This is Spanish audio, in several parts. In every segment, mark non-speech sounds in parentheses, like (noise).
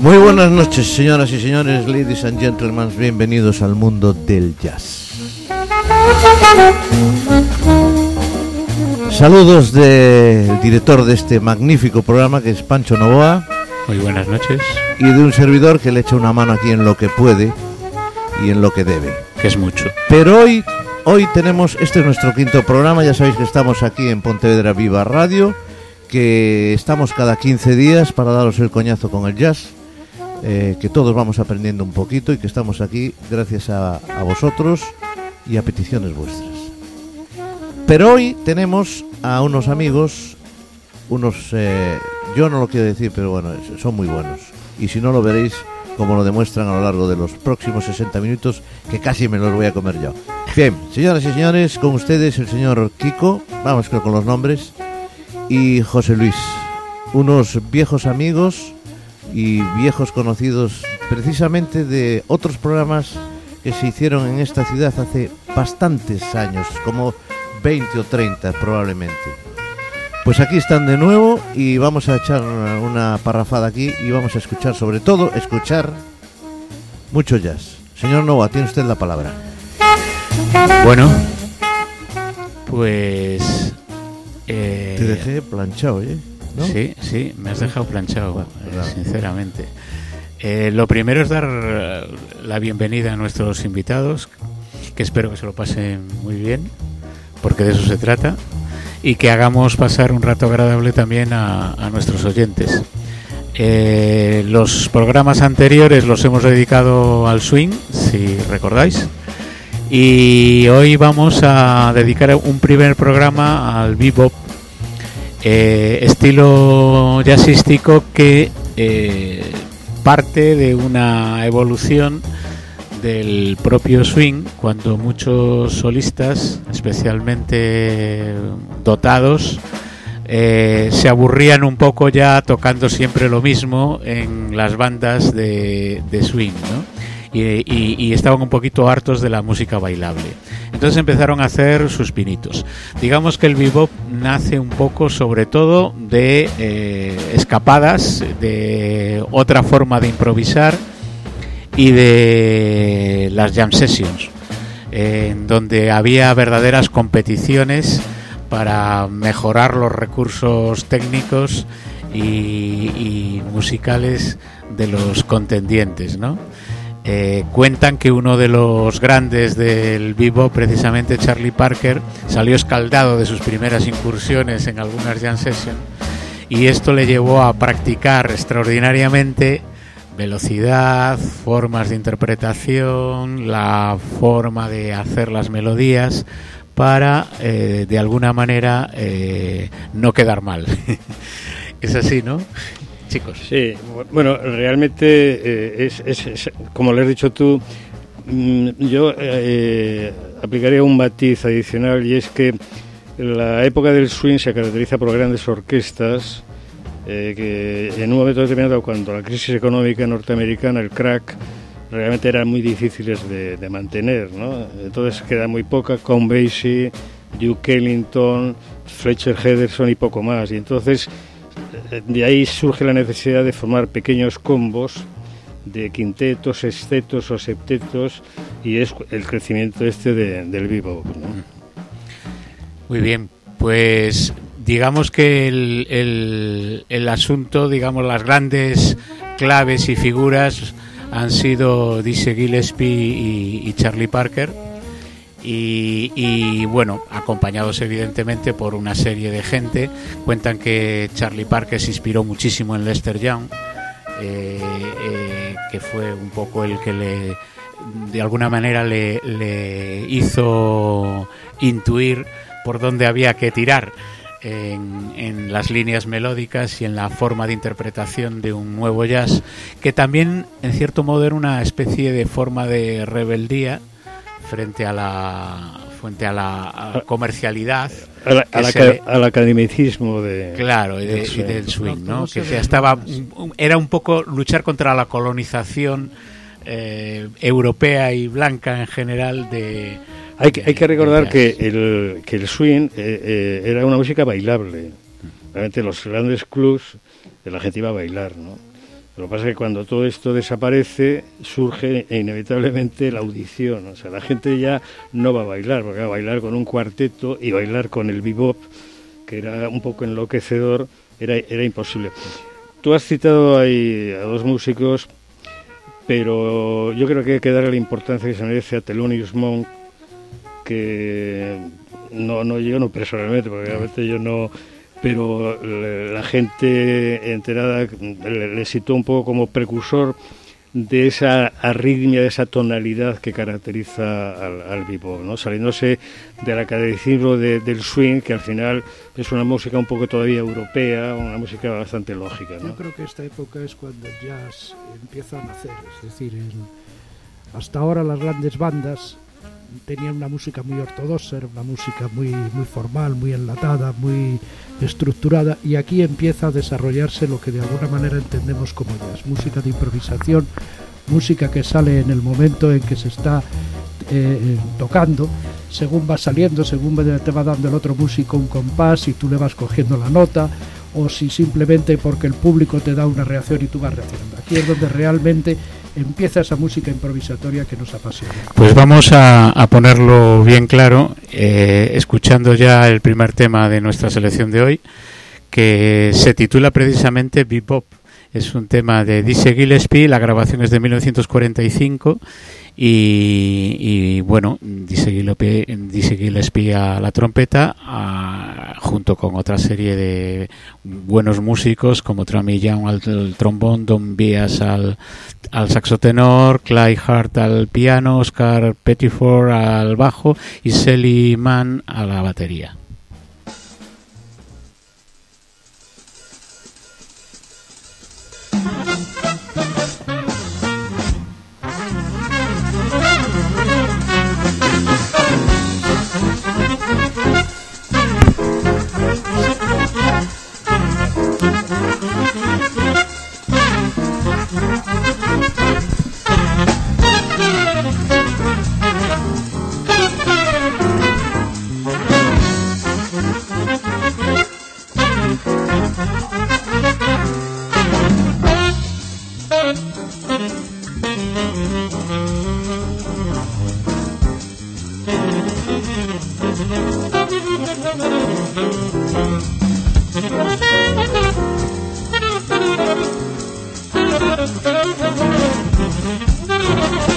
Muy buenas noches, señoras y señores, ladies and gentlemen, bienvenidos al mundo del jazz. Saludos del director de este magnífico programa que es Pancho Novoa. Muy buenas noches. Y de un servidor que le echa una mano aquí en lo que puede y en lo que debe. Que es mucho. Pero hoy, hoy tenemos, este es nuestro quinto programa, ya sabéis que estamos aquí en Pontevedra Viva Radio, que estamos cada 15 días para daros el coñazo con el jazz, eh, que todos vamos aprendiendo un poquito y que estamos aquí gracias a, a vosotros y a peticiones vuestras. Pero hoy tenemos a unos amigos, unos, eh, yo no lo quiero decir, pero bueno, son muy buenos. Y si no lo veréis, como lo demuestran a lo largo de los próximos 60 minutos, que casi me los voy a comer yo. Bien, señoras y señores, con ustedes el señor Kiko, vamos con los nombres, y José Luis, unos viejos amigos y viejos conocidos precisamente de otros programas que se hicieron en esta ciudad hace bastantes años, como 20 o 30 probablemente. Pues aquí están de nuevo y vamos a echar una parrafada aquí y vamos a escuchar, sobre todo, escuchar mucho jazz. Señor Nova, tiene usted la palabra. Bueno, pues... Eh, Te dejé planchado, ¿eh? ¿No? Sí, sí, me has dejado planchado, bueno, eh, sinceramente. Eh, lo primero es dar la bienvenida a nuestros invitados, que espero que se lo pasen muy bien, porque de eso se trata, y que hagamos pasar un rato agradable también a, a nuestros oyentes. Eh, los programas anteriores los hemos dedicado al swing, si recordáis, y hoy vamos a dedicar un primer programa al bebop, eh, estilo jazzístico que eh, parte de una evolución del propio swing, cuando muchos solistas, especialmente dotados, eh, se aburrían un poco ya tocando siempre lo mismo en las bandas de, de swing, ¿no? Y, estaban un poquito hartos de la música bailable. Entonces empezaron a hacer sus pinitos. Digamos que el bebop nace un poco sobre todo de eh, escapadas, de otra forma de improvisar y de las jam sessions, en donde había verdaderas competiciones para mejorar los recursos técnicos y, y musicales de los contendientes, ¿no? Eh, cuentan que uno de los grandes del vivo, precisamente Charlie Parker, salió escaldado de sus primeras incursiones en algunas jam sessions y esto le llevó a practicar extraordinariamente velocidad, formas de interpretación, la forma de hacer las melodías para eh, de alguna manera eh, no quedar mal. (laughs) es así, ¿no? Chicos. Sí, bueno, realmente eh, es, es, es, como le has dicho tú, mm, yo eh, aplicaría un matiz adicional y es que la época del swing se caracteriza por grandes orquestas eh, que en un momento determinado, cuando la crisis económica norteamericana, el crack, realmente eran muy difíciles de, de mantener, ¿no? Entonces queda muy poca, Count Basie, Duke Ellington, Fletcher Henderson y poco más. Y entonces de ahí surge la necesidad de formar pequeños combos de quintetos, sextetos o septetos y es el crecimiento este de, del vivo. ¿no? Muy bien, pues digamos que el, el, asunto, digamos las grandes claves y figuras han sido Dizzy Gillespie y Charlie Parker y, bueno, acompañados evidentemente por una serie de gente. Cuentan que Charlie Parker se inspiró muchísimo en Lester Young, eh, eh, que fue un poco el que le, de alguna manera le, hizo intuir por dónde había que tirar. En, las líneas melódicas y en la forma de interpretación de un nuevo jazz, que también en cierto modo era una especie de forma de rebeldía frente a la frente a la comercialidad a la, a la, se, al academicismo de claro de, del swing, del swing ¿no? ¿no? que se estaba era un poco luchar contra la colonización eh, europea y blanca en general de hay que, hay que recordar que el, que el swing eh, eh, era una música bailable realmente los grandes clubs la gente iba a bailar, ¿no? Lo que pasa es que cuando todo esto desaparece, surge inevitablemente la audición. O sea, la gente ya no va a bailar, porque a bailar con un cuarteto y bailar con el bebop, que era un poco enloquecedor, era, era imposible. Tú has citado ahí a dos músicos, pero yo creo que hay que darle la importancia que se merece a Thelonious Monk, que no, no yo no personalmente, porque realmente yo no pero la gente enterada le, citó un poco como precursor de esa arritmia, de esa tonalidad que caracteriza al, al bebop, ¿no? saliéndose del academicismo del swing, que al final es una música un poco todavía europea, una música bastante lógica. ¿no? Yo creo que esta época es cuando el jazz empieza a nacer, es decir, hasta ahora las grandes bandas tenía una música muy ortodoxa, era una música muy, muy formal, muy enlatada, muy estructurada, y aquí empieza a desarrollarse lo que de alguna manera entendemos como jazz, música de improvisación, música que sale en el momento en que se está eh, tocando, según va saliendo, según te va dando el otro músico un compás y tú le vas cogiendo la nota, o si simplemente porque el público te da una reacción y tú vas reaccionando. Aquí es donde realmente empieza esa música improvisatoria que nos apasiona. Pues vamos a, ponerlo bien claro, eh, escuchando ya el primer tema de nuestra selección de hoy, que se titula precisamente Bebop. Es un tema de Dizzy Gillespie, la grabación es de 1945 y, bueno, dice Gillespie, a la trompeta, junto con otra serie de buenos músicos como Trami Young al, trombón, Don Bias al, al saxo tenor, Clyde Hart al piano, Oscar Pettiford al bajo y Sally Mann a la batería. Thank (laughs) you.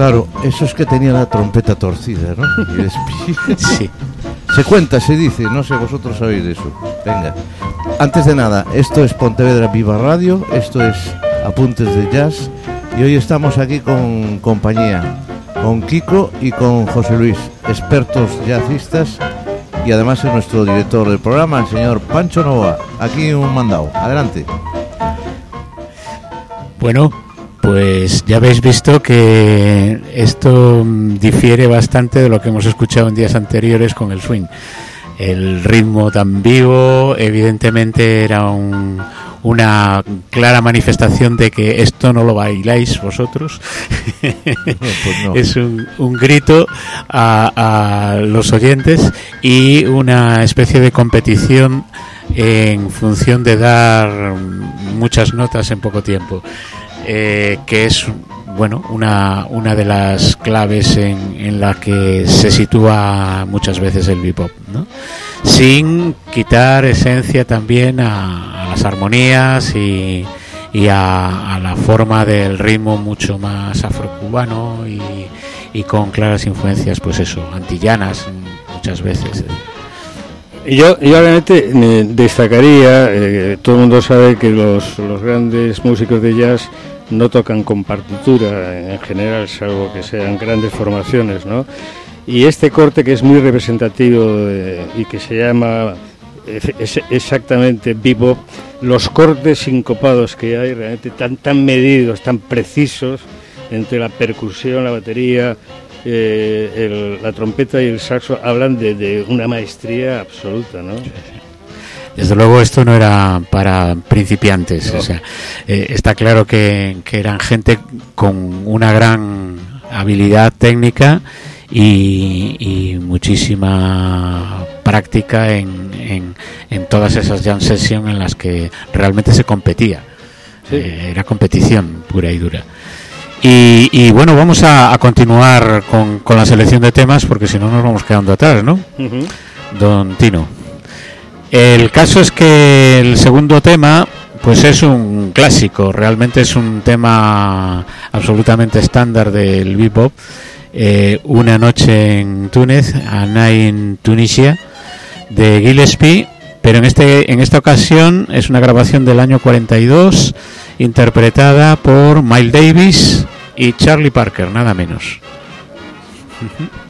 Claro, eso es que tenía la trompeta torcida, ¿no? Y (laughs) Sí. Se cuenta, se dice, no sé, vosotros sabéis de eso. Venga. Antes de nada, esto es Pontevedra Viva Radio, esto es Apuntes de Jazz y hoy estamos aquí con compañía, con Kiko y con José Luis, expertos jazzistas y además es nuestro director del programa, el señor Pancho Nova. Aquí un mandado. Adelante. Bueno, pues ya habéis visto que esto difiere bastante de lo que hemos escuchado en días anteriores con el swing. El ritmo tan vivo, evidentemente era un- una clara manifestación de que esto no lo bailáis vosotros. Pues no. (laughs) es un, un grito a, a los oyentes y una especie de competición en función de dar muchas notas en poco tiempo, eh, que es bueno una, una de las claves en, en la que se sitúa muchas veces el bebop, ¿no? sin quitar esencia también a, las armonías y, y a, la forma del ritmo mucho más afrocubano y, y con claras influencias, pues eso, antillanas muchas veces. Y Yo, yo realmente eh, destacaría, eh, todo el mundo sabe que los, los grandes músicos de jazz no tocan con partitura en general, salvo que sean grandes formaciones, ¿no? Y este corte que es muy representativo eh, y que se llama es- exactamente bebop, los cortes sincopados que hay realmente tan, tan medidos, tan precisos entre la percusión, la batería, eh, la trompeta y el saxo hablan de, de una maestría absoluta, ¿no? Desde luego esto no era para principiantes, o sea, eh, está claro que, que eran gente con una gran habilidad técnica y, y muchísima práctica en, en, en todas esas jam sessions en las que realmente se competía. Sí. Eh, era competición pura y dura. Y, y bueno, vamos a, a continuar con, con la selección de temas porque si no nos vamos quedando atrás, ¿no? Don Tino. El caso es que el segundo tema, pues es un clásico, realmente es un tema absolutamente estándar del bebop. Eh, una noche en Túnez, A Night in Tunisia, de Gillespie, pero en este en esta ocasión es una grabación del año 42, interpretada por Miles Davis y Charlie Parker, nada menos. (laughs)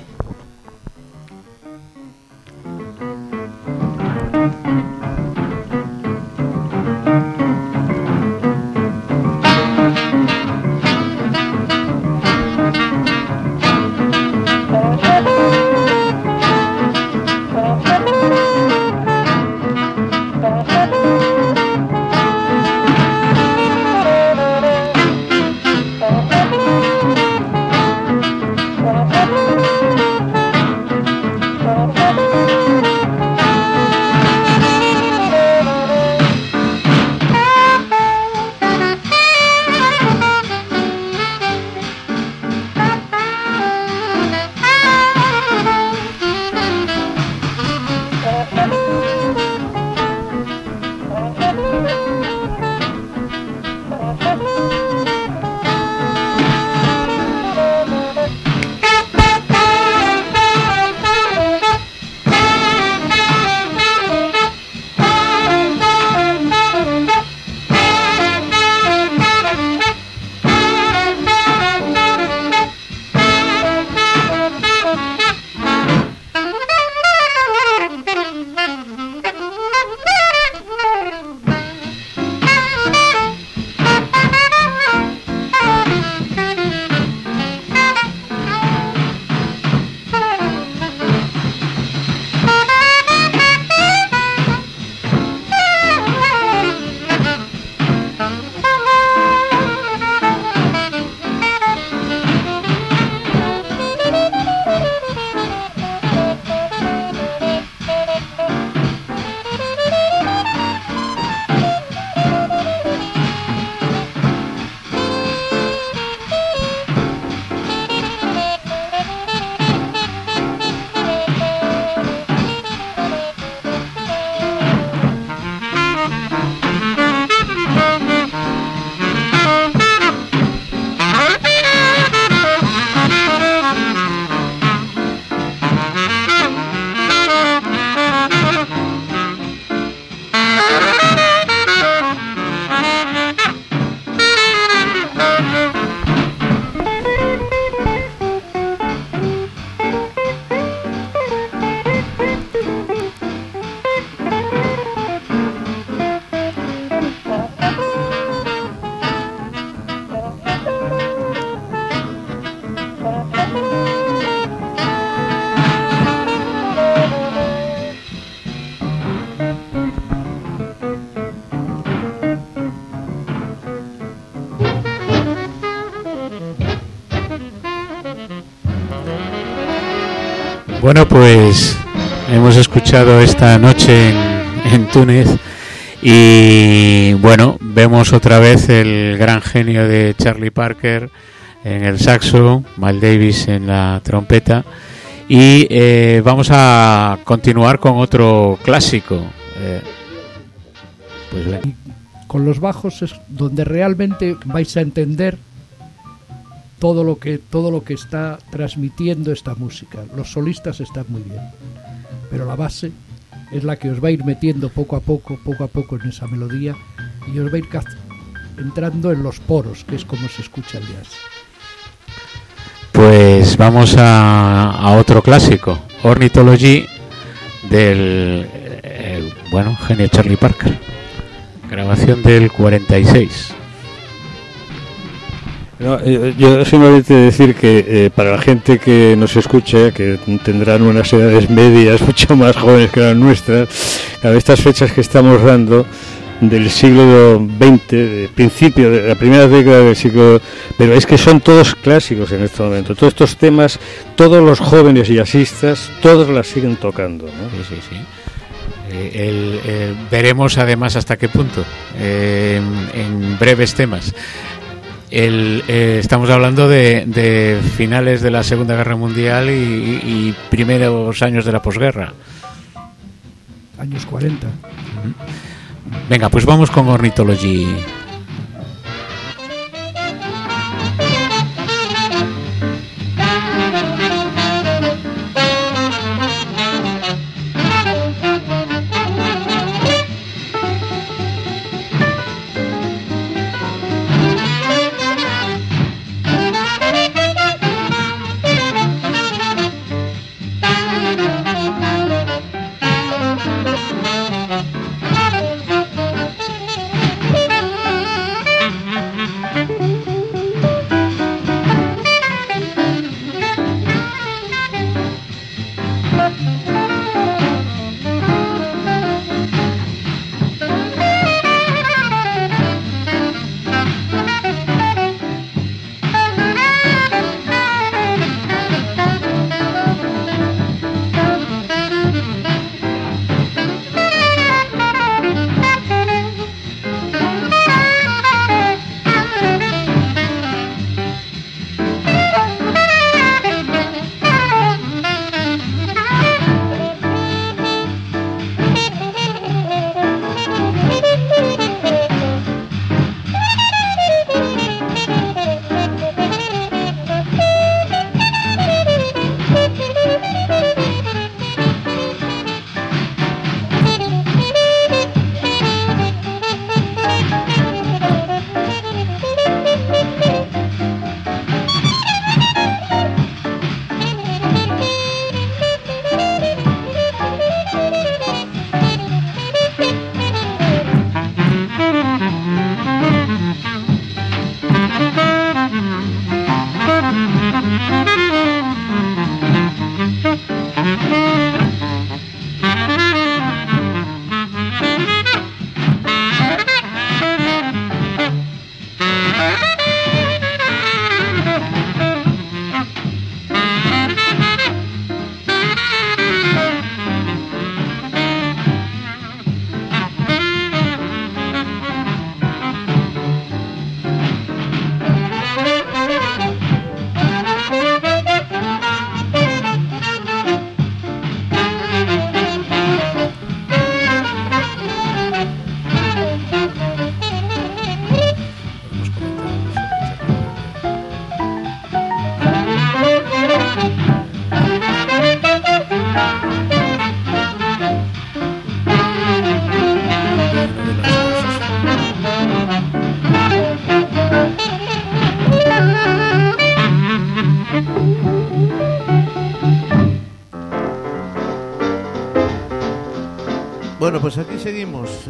pues hemos escuchado esta noche en, Túnez y bueno, vemos otra vez el gran genio de Charlie Parker en el saxo, Mal Davis en la trompeta y eh, vamos a continuar con otro clásico. Eh, pues Con los bajos es donde realmente vais a entender todo lo que todo lo que está transmitiendo esta música. Los solistas están muy bien, pero la base es la que os va a ir metiendo poco a poco, poco a poco en esa melodía y os va a ir entrando en los poros, que es como se escucha el jazz. Pues vamos a, otro clásico, Ornithology del eh, bueno genio Charlie Parker, grabación del 46. Eh, yo simplemente decir que eh, para la gente que nos escucha, que tendrán unas edades medias (laughs) mucho más jóvenes que las nuestras, a estas fechas que estamos dando del siglo XX, principio de la primera década del siglo, pero es que son todos clásicos en este momento. Todos estos temas, todos los jóvenes y asistas, todos las siguen tocando. ¿no? Sí, sí, sí. Eh, veremos además hasta qué punto en breves temas el, eh, estamos hablando de, finales de la Segunda Guerra Mundial y, primeros años de la posguerra. Años 40. Venga, pues vamos con Ornithology.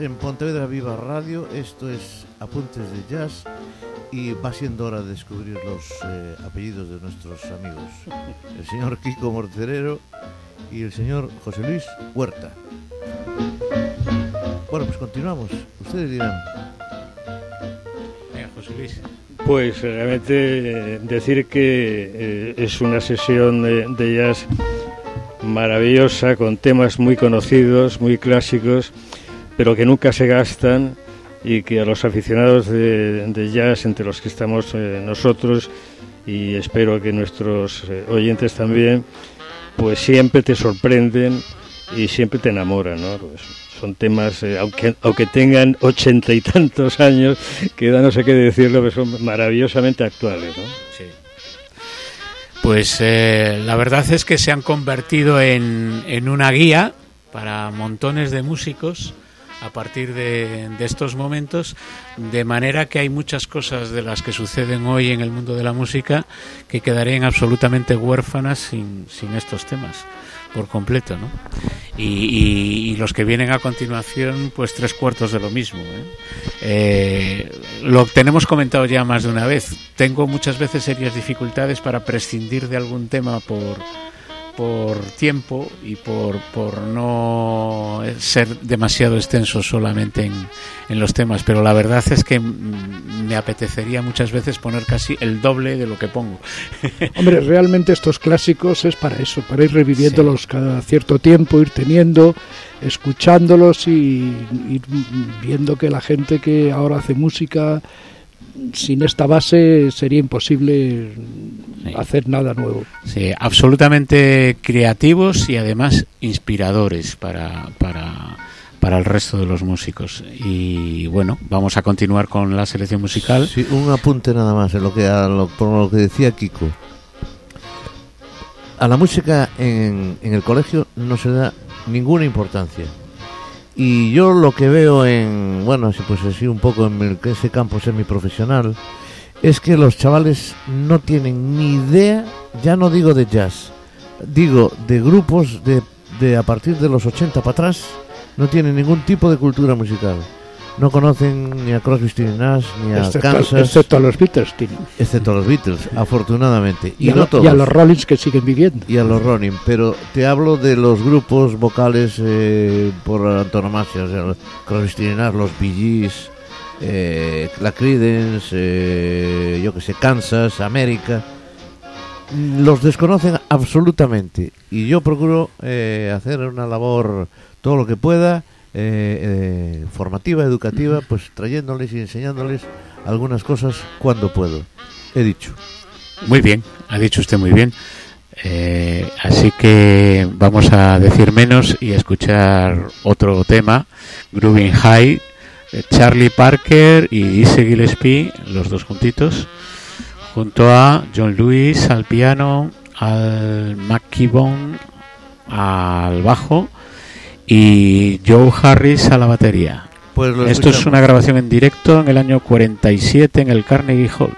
En Pontevedra Viva Radio. Esto es Apuntes de Jazz y va siendo hora de descubrir los eh, apellidos de nuestros amigos. El señor Kiko Morterero y el señor José Luis Huerta. Bueno, pues continuamos. Ustedes dirán. Venga, José Luis. Pues realmente eh, decir que eh, es una sesión de jazz maravillosa, con temas muy conocidos, muy clásicos, pero que nunca se gastan y que a los aficionados de, jazz, entre los que estamos eh, nosotros, y espero que nuestros eh, oyentes también, pues siempre te sorprenden y siempre te enamoran, ¿no? Pues son temas, eh, aunque, aunque tengan ochenta y tantos años, que da no sé qué decirlo, pero son maravillosamente actuales, ¿no? Sí. Pues eh, la verdad es que se han convertido en, en una guía para montones de músicos a partir de, estos momentos, de manera que hay muchas cosas de las que suceden hoy en el mundo de la música que quedarían absolutamente huérfanas sin, estos temas por completo, ¿no? Y, los que vienen a continuación, pues tres cuartos de lo mismo. ¿eh? Eh, lo tenemos comentado ya más de una vez. Tengo muchas veces serias dificultades para prescindir de algún tema por por tiempo y por, por no ser demasiado extenso solamente en, en, los temas, pero la verdad es que me apetecería muchas veces poner casi el doble de lo que pongo. (laughs) Hombre, realmente estos clásicos es para eso, para ir reviviéndolos cada cierto tiempo, ir teniendo, escuchándolos y ir viendo que la gente que ahora hace música sin esta base sería imposible hacer nada nuevo. Sí, absolutamente creativos y además inspiradores para, para, para el resto de los músicos. Y bueno, vamos a continuar con la selección musical. Sí, un apunte nada más en lo que, por lo que decía Kiko. A la música en, en el colegio no se da ninguna importancia y yo lo que veo en, bueno, pues así un poco en ese campo semiprofesional, es que los chavales no tienen ni idea, ya no digo de jazz, digo de grupos de, de a partir de los 80 para atrás, no tienen ningún tipo de cultura musical no conocen ni a Crosby, Stills Nash ni a Kansas, excepto a los Beatles, excepto a los Beatles, afortunadamente, y, a, no todos. y a los Rollins que siguen viviendo, y a los Rollins, pero te hablo de los grupos vocales eh, por antonomasia, o sea, Crosby, Stills Nash, los Bee Gees, eh, la Creedence, eh, yo que sé, Kansas, América, los desconocen absolutamente. Y yo procuro hacer una labor todo lo que pueda eh, eh, formativa, educativa, pues trayéndoles y enseñándoles algunas cosas cuando puedo. He dicho. Muy bien, ha dicho usted muy bien. Eh, así que vamos a decir menos y escuchar otro tema, Grooving High, Charlie Parker y Dizzy Gillespie, los dos juntitos, junto a John Lewis al piano, al McKibon al bajo y Joe Harris a la batería. Pues Esto es una grabación en directo en el año 47 en el Carnegie Hall.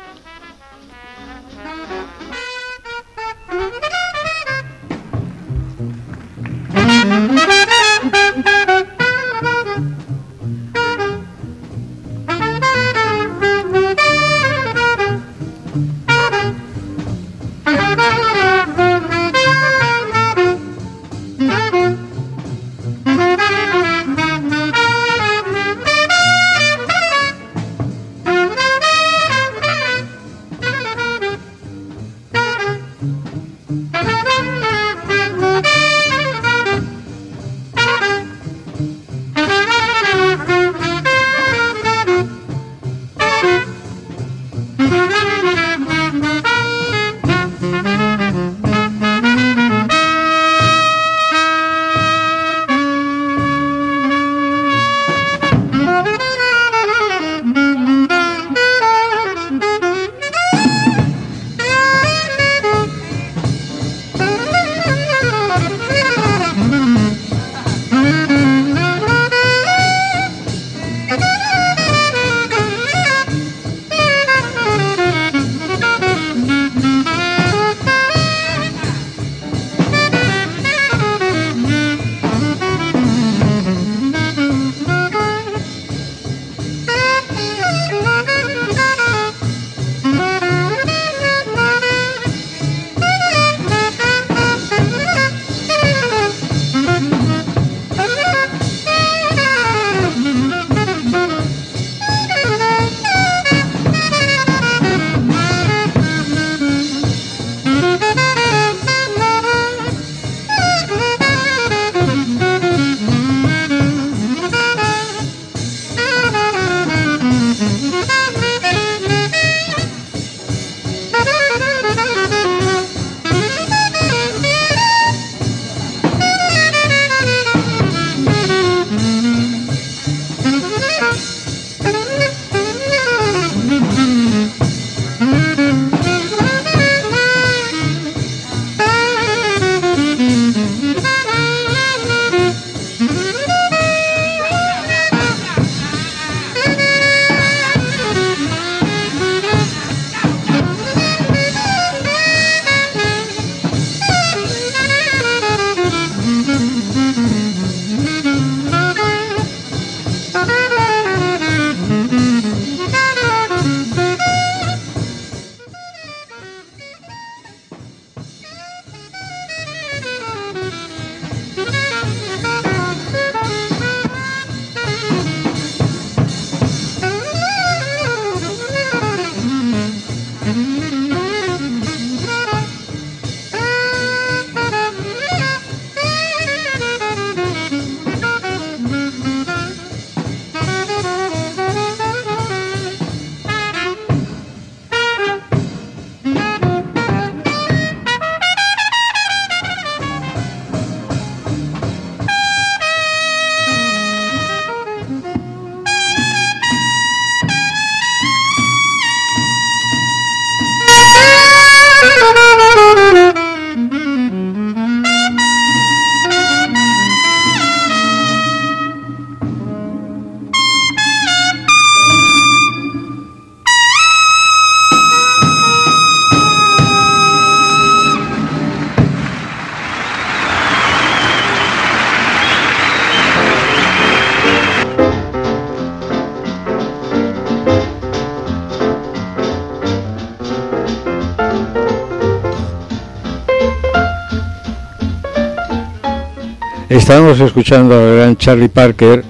Estábamos escuchando al gran Charlie Parker,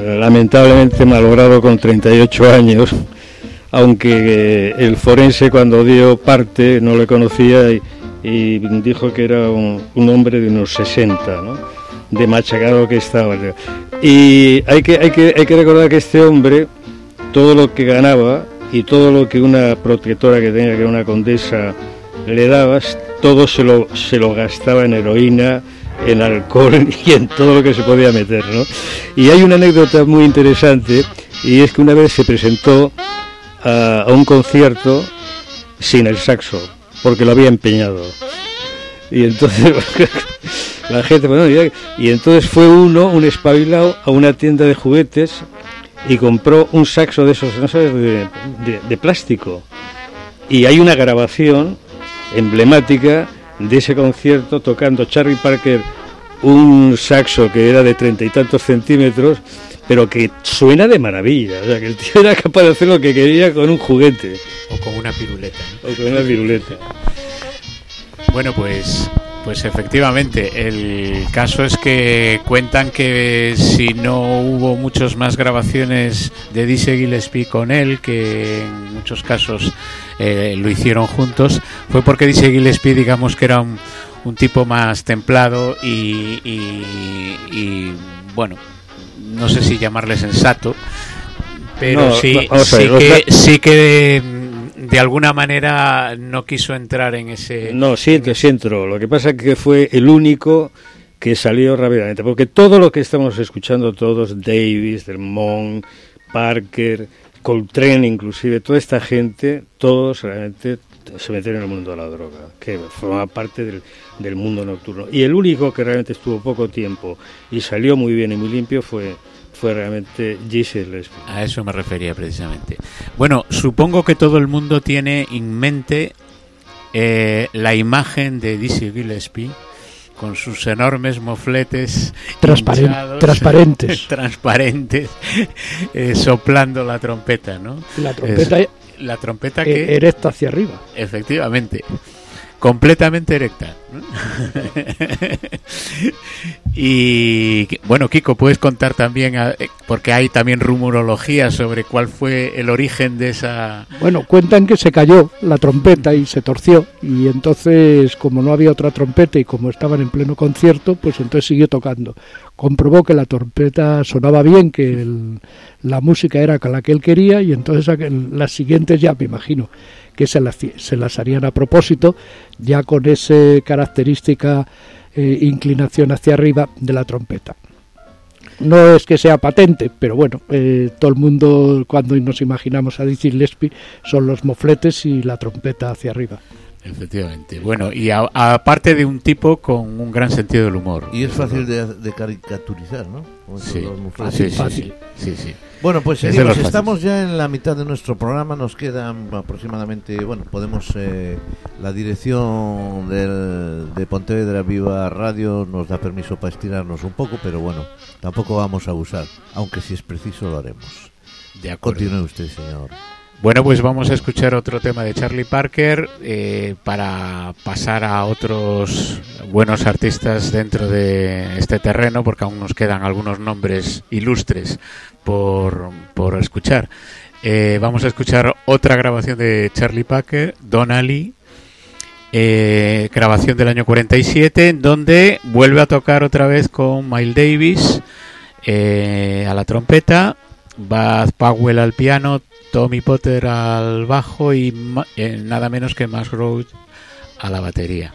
lamentablemente malogrado con 38 años, aunque eh, el forense cuando dio parte no le conocía y, dijo que era un, hombre de unos 60, ¿no? de machacado que estaba. Y hay que, hay, que, hay que recordar que este hombre, todo lo que ganaba y todo lo que una protectora que tenía, que era una condesa, le daba, todo se lo, se lo gastaba en heroína, en alcohol (laughs) y en todo lo que se podía meter, ¿no? Y hay una anécdota muy interesante y es que una vez se presentó a, un concierto sin el saxo, porque lo había empeñado. Y entonces (laughs) la gente, y entonces fue uno, un espabilado, a una tienda de juguetes y compró un saxo de esos, no sabes, de, de plástico. Y hay una grabación emblemática de ese concierto tocando Charlie Parker un saxo que era de treinta y tantos centímetros, pero que suena de maravilla. O sea, que el tío era capaz de hacer lo que quería con un juguete. O con una piruleta. O con una piruleta. Bueno, pues pues efectivamente, el caso es que cuentan que si no hubo muchas más grabaciones de Dizzy Gillespie con él, que en muchos casos eh, lo hicieron juntos, fue porque Dizzy Gillespie, digamos que era un, tipo más templado y, y, bueno, no sé si llamarle sensato, pero sí, sí, que, sí que de alguna manera no quiso entrar en ese... No, sí, sí entró. Lo que pasa es que fue el único que salió rápidamente, porque todo lo que estamos escuchando todos, Davis, Delmont, Parker, Coltrane inclusive, toda esta gente, todos realmente se metieron en el mundo de la droga, que forma parte del, del mundo nocturno. Y el único que realmente estuvo poco tiempo y salió muy bien y muy limpio fue fue realmente Gilles A eso me refería precisamente. Bueno, supongo que todo el mundo tiene en mente eh, la imagen de Dizzy Gillespie con sus enormes mofletes transparentes (laughs) transparentes eh, soplando la trompeta, ¿no? La trompeta, la trompeta que e-, erecta hacia arriba. Efectivamente completamente erecta. (laughs) y bueno, Kiko, puedes contar también, eh, porque hay también rumorología sobre cuál fue el origen de esa... Bueno, cuentan que se cayó la trompeta y se torció, y entonces como no había otra trompeta y como estaban en pleno concierto, pues entonces siguió tocando. Comprobó que la trompeta sonaba bien, que la música era la que él quería, y entonces las siguientes ya me imagino que se las, se las harían a propósito, ya con esa característica eh, inclinación hacia arriba de la trompeta. No es que sea patente, pero bueno, eh, todo el mundo cuando nos imaginamos a Dizzy Gillespie son los mofletes y la trompeta hacia arriba. Efectivamente. Bueno, y aparte de un tipo con un gran sentido del humor. Y es fácil de, caricaturizar, ¿no? Sí. Fácil, fácil. Sí, sí. Bueno, pues seguimos. Estamos ya en la mitad de nuestro programa. Nos quedan aproximadamente, bueno, podemos. Eh, la dirección del, de Pontevedra Viva Radio nos da permiso para estirarnos un poco, pero bueno, tampoco vamos a abusar. Aunque si es preciso lo haremos. De acuerdo. Continúe usted, señor. Bueno, pues vamos a escuchar otro tema de Charlie Parker eh, para pasar a otros buenos artistas dentro de este terreno, porque aún nos quedan algunos nombres ilustres por, por escuchar. Eh, vamos a escuchar otra grabación de Charlie Parker, Don Ali, eh, grabación del año 47, en donde vuelve a tocar otra vez con Miles Davis a la trompeta, Bud Powell al piano, Tommy Potter al bajo y eh, nada menos que Max a la batería.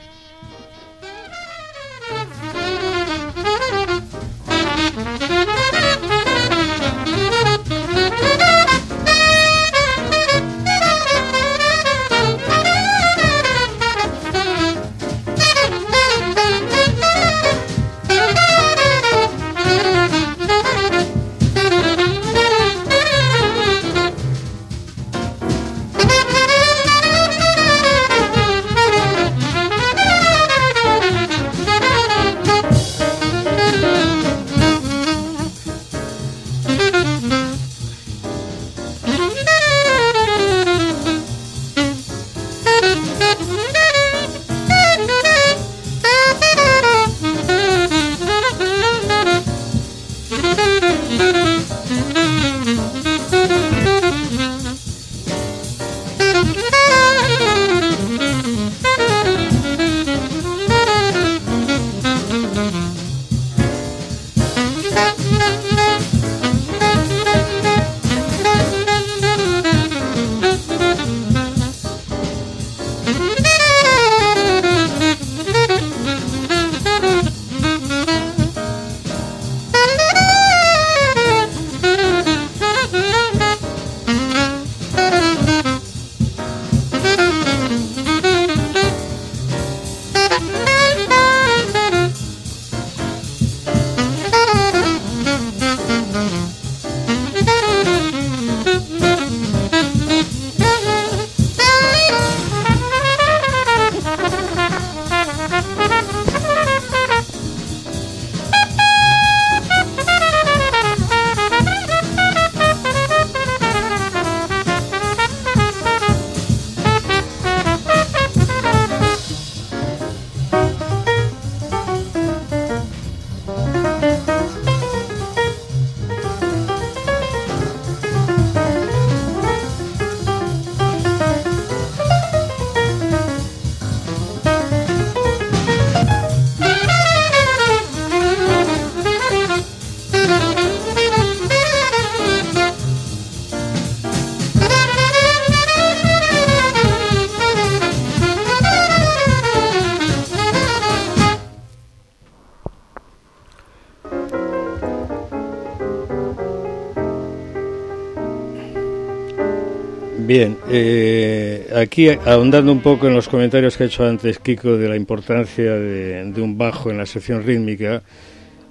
Aquí ahondando un poco en los comentarios que ha hecho antes Kiko de la importancia de, un bajo en la sección rítmica,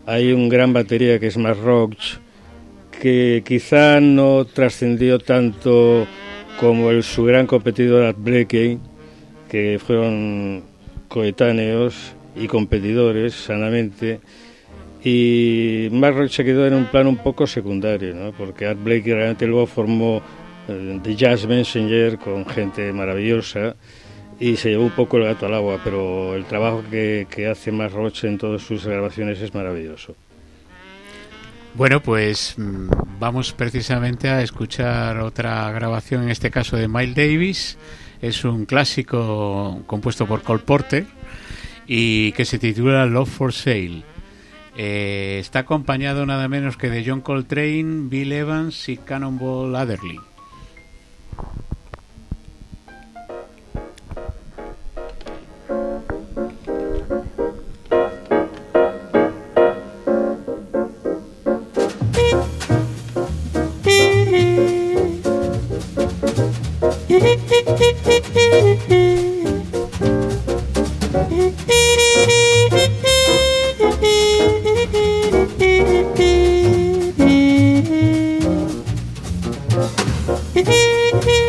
hay un gran batería que es Mark Roach, que quizá no trascendió tanto como el, su gran competidor Art Blakey, que fueron coetáneos y competidores sanamente. Y Mark Roach se quedó en un plano un poco secundario, ¿no? porque Art Blakey realmente luego formó eh, The Jazz Messenger con gente maravillosa y se llevó un poco el gato al agua, pero el trabajo que, que hace Mark Roach en todas sus grabaciones es maravilloso. Bueno, pues mm, vamos precisamente a escuchar otra grabación, en este caso de Miles Davis. Es un clásico compuesto por Cole Porter y que se titula Love for Sale. Eh, está acompañado nada menos que de John Coltrane, Bill Evans y Cannonball Adderley. Beep. Hee (laughs)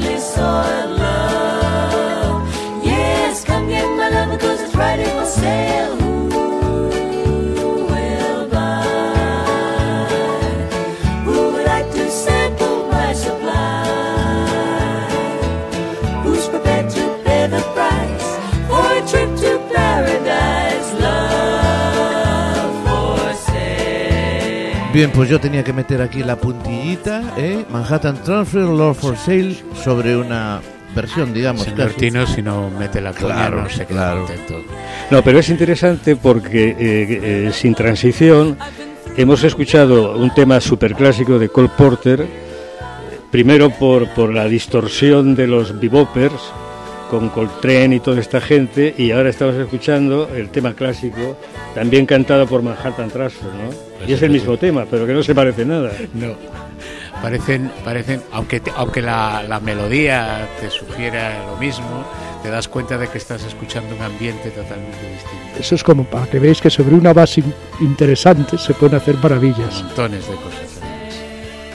hardly saw Bien, pues yo tenía que meter aquí la puntillita, ¿eh? Manhattan Transfer, Lord for Sale, sobre una versión, digamos. Señor casi. Tino, si no mete la Claro, no se queda claro. contento. No, pero es interesante porque eh, eh, sin transición hemos escuchado un tema superclásico de Cole Porter, primero por, por la distorsión de los bebopers con Coltrane y toda esta gente, y ahora estamos escuchando el tema clásico, también cantado por Manhattan Transfer, ¿no? Pues Y es el mismo tema, pero que no se parece nada. (laughs) No. Parecen, parecen aunque, te- aunque la, la melodía te sugiera lo mismo, te das cuenta de que estás escuchando un ambiente totalmente distinto. Eso es como para que veáis que sobre una base in- interesante se pueden hacer maravillas. Montones de cosas.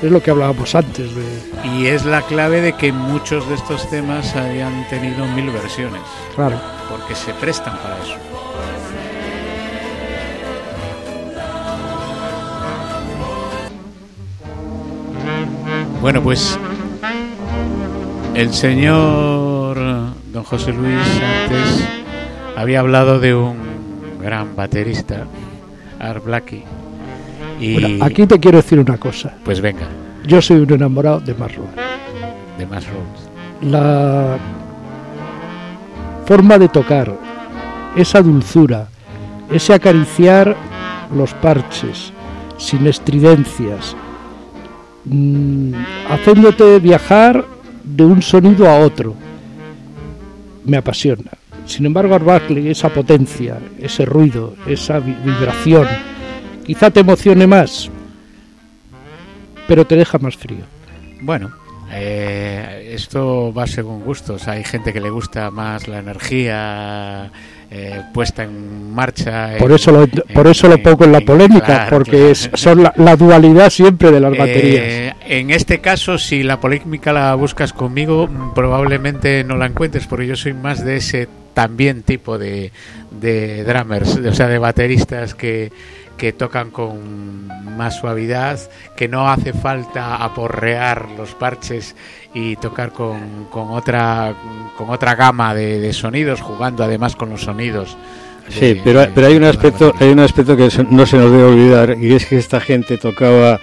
Es lo que hablábamos antes de... Y es la clave de que muchos de estos temas hayan tenido mil versiones, Claro. porque se prestan para eso. Bueno, pues el señor don José Luis antes había hablado de un gran baterista, Art Blakey. Y Bueno, aquí te quiero decir una cosa. pues venga, Yo soy un enamorado de Marlon. de más Roads. La forma de tocar, esa dulzura, ese acariciar los parches, sin estridencias, mm, haciéndote viajar de un sonido a otro, me apasiona. Sin embargo, Art Blakey, esa potencia, ese ruido, esa vi- vibración, quizá te emocione más, pero te deja más frío. Bueno, eh, esto va según gustos. Hay gente que le gusta más la energía eh, puesta en marcha. Por en- eso lo, por eso lo pongo en la en- polémica, claro, porque claro. es- son la, la dualidad siempre de las Eh, baterías. en este caso, si la polémica la buscas conmigo, probablemente no la encuentres, porque yo soy más de ese también tipo de, de drummers, de- o sea, de bateristas que, que tocan con más suavidad, que no hace falta aporrear los parches y tocar con, con otra con otra gama de, de sonidos, jugando además con los sonidos. Sí, pero, de- pero hay un aspecto, hay un aspecto que no se nos debe olvidar y es que esta gente tocaba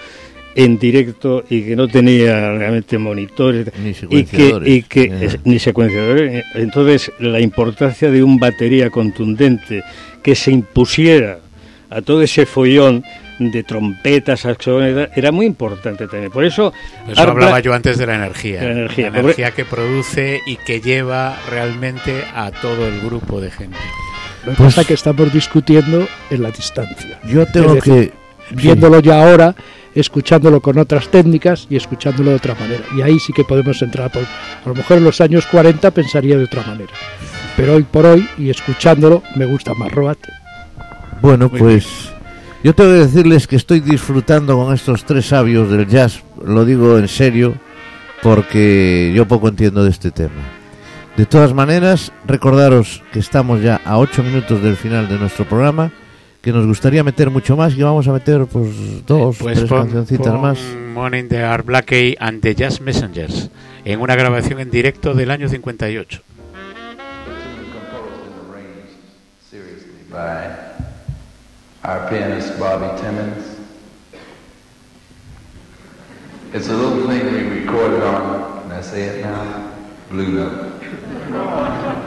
en directo y que no tenía realmente monitores Ni y que, secuenciadores. y que Eh. ni secuenciadores. Entonces la importancia de un batería contundente que se impusiera a todo ese follón de trompetas, saxofones, era muy importante también. Por eso, Por eso Art hablaba Black- yo antes de la energía. De la energía. La energía que produce y que lleva realmente a todo el grupo de gente. Lo que pues- pasa que estamos discutiendo en la distancia. Yo tengo Es decir, que... Viéndolo ya ahora, escuchándolo con otras técnicas y escuchándolo de otra manera. Y ahí sí que podemos entrar. Por, a lo mejor en los años 40 pensaría de otra manera. Pero hoy por hoy, y escuchándolo, me gusta más Roat. Bueno, Muy pues yo tengo que decirles que estoy disfrutando con estos tres sabios del jazz, lo digo en serio, porque yo poco entiendo de este tema. De todas maneras, recordaros que estamos ya a ocho minutos del final de nuestro programa, que nos gustaría meter mucho más y vamos a meter pues dos, Pues tres pon- cancioncitas pon más. Morning de Art Blakey and the Jazz Messengers en una grabación en directo del año 58. composed our pianist Bobby Timmons. It's a little thing we recorded on, can I say it now? Blue Note.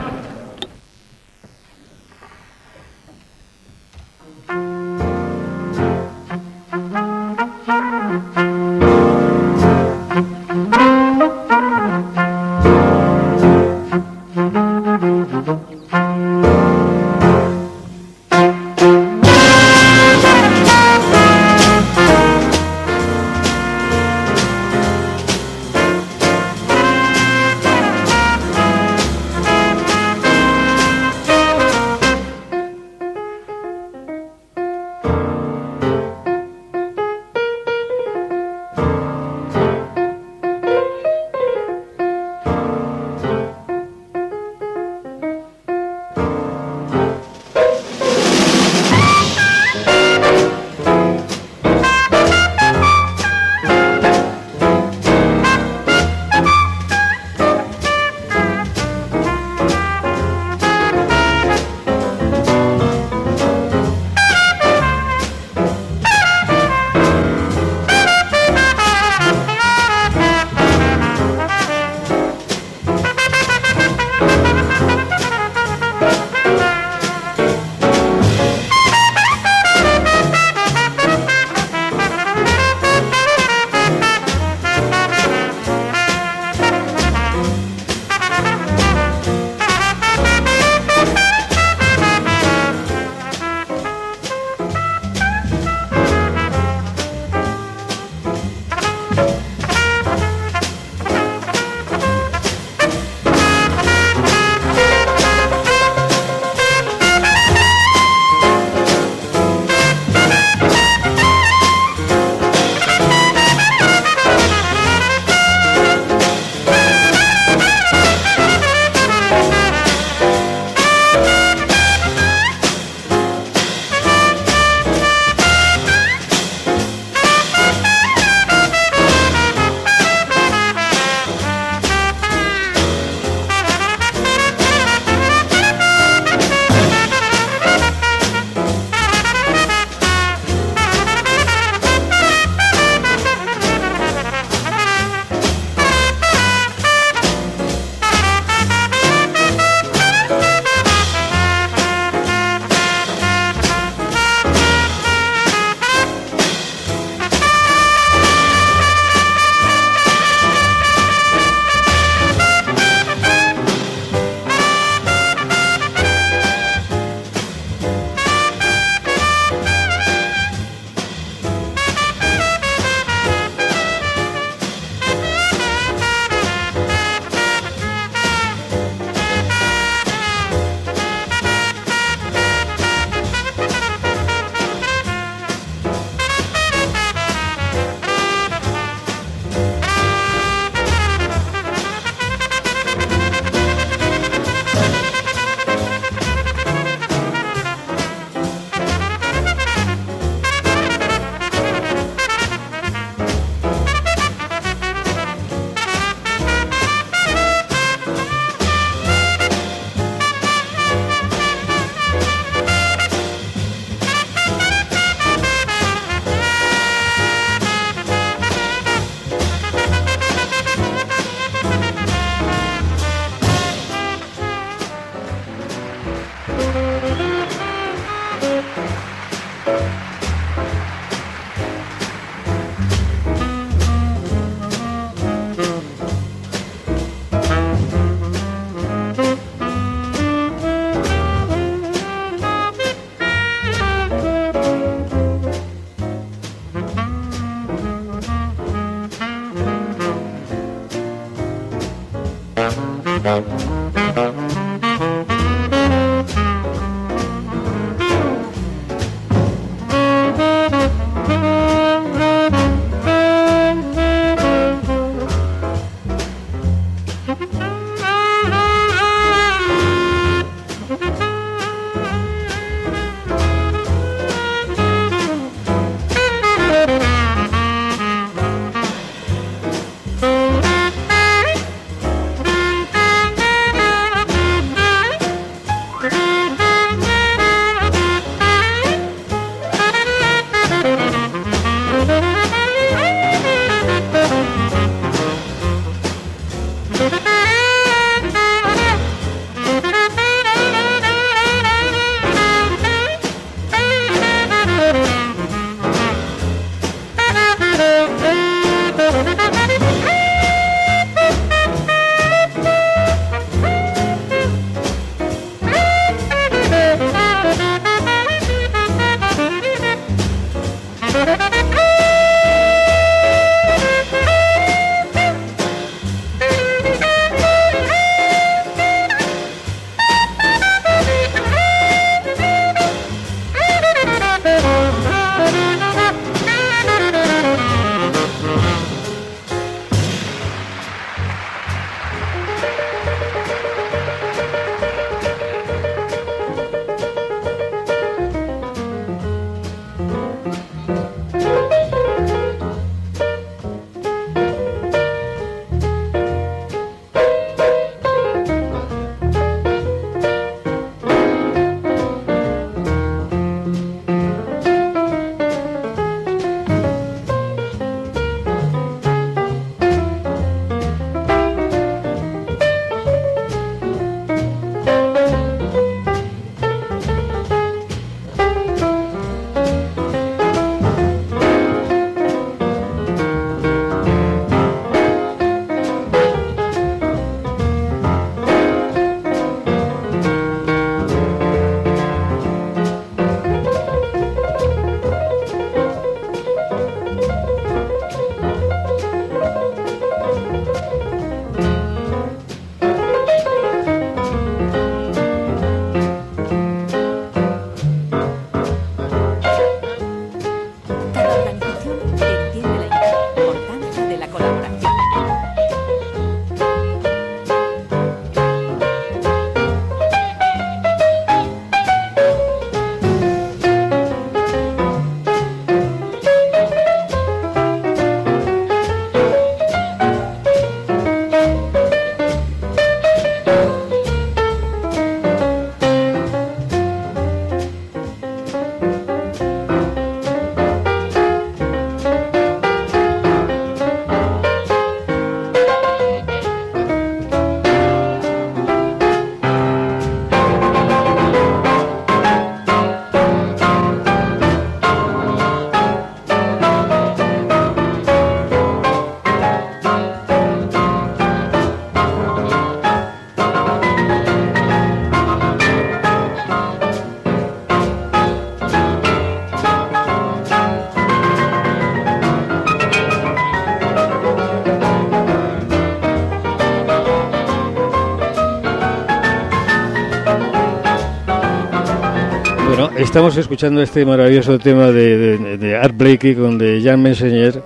Estamos escuchando este maravilloso tema de, de, Art Blakey con de Jan Messenger,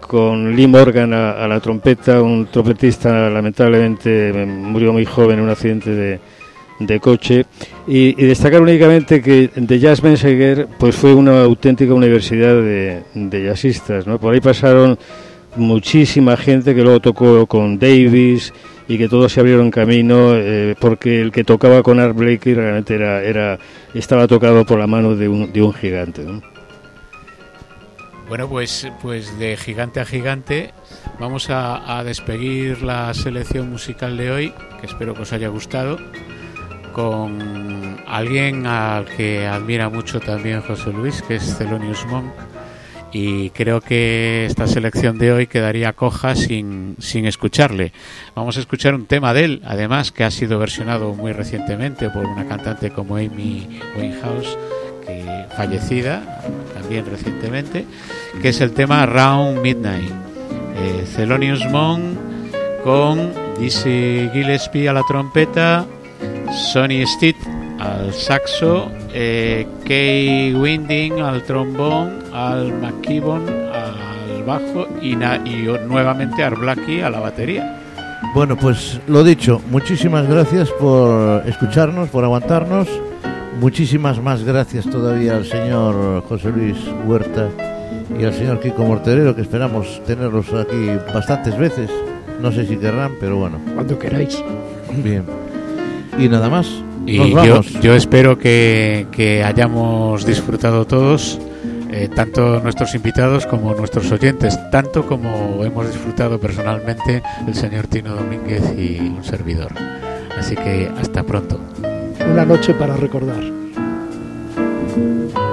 con Lee Morgan a, la trompeta, un trompetista lamentablemente eh, murió muy joven en un accidente de, coche. Y, y destacar únicamente que de Jazz Messenger pues fue una auténtica universidad de, de jazzistas, ¿no? Por ahí pasaron muchísima gente que luego tocó con Davis y que todos se abrieron camino eh, porque el que tocaba con Art Blakey realmente era, era estaba tocado por la mano de un, de un gigante. ¿no? Bueno, pues, pues de gigante a gigante vamos a, a despedir la selección musical de hoy, que espero que os haya gustado, con alguien al que admira mucho también José Luis, que es Thelonious Monk. Y creo que esta selección de hoy quedaría coja sin, sin escucharle. Vamos a escuchar un tema de él, además, que ha sido versionado muy recientemente por una cantante como Amy Winehouse, que fallecida también recientemente, que es el tema Round Midnight. Eh, Thelonious Monk con Dizzy Gillespie a la trompeta, Sonny Stitt al saxo, eh, Kay Winding al trombón, al McKibbon al bajo y, na- y nuevamente Art Blackie a la batería. Bueno, pues lo dicho, muchísimas gracias por escucharnos, por aguantarnos. Muchísimas más gracias todavía al señor José Luis Huerta y al señor Kiko Morterero, que esperamos tenerlos aquí bastantes veces. No sé si querrán, pero bueno, Cuando queráis. bien. Y nada más. Y yo, espero que, que hayamos disfrutado todos, eh, tanto nuestros invitados como nuestros oyentes, tanto como hemos disfrutado personalmente el señor Tino Domínguez y un servidor. Así que hasta pronto. Una noche para recordar. Thank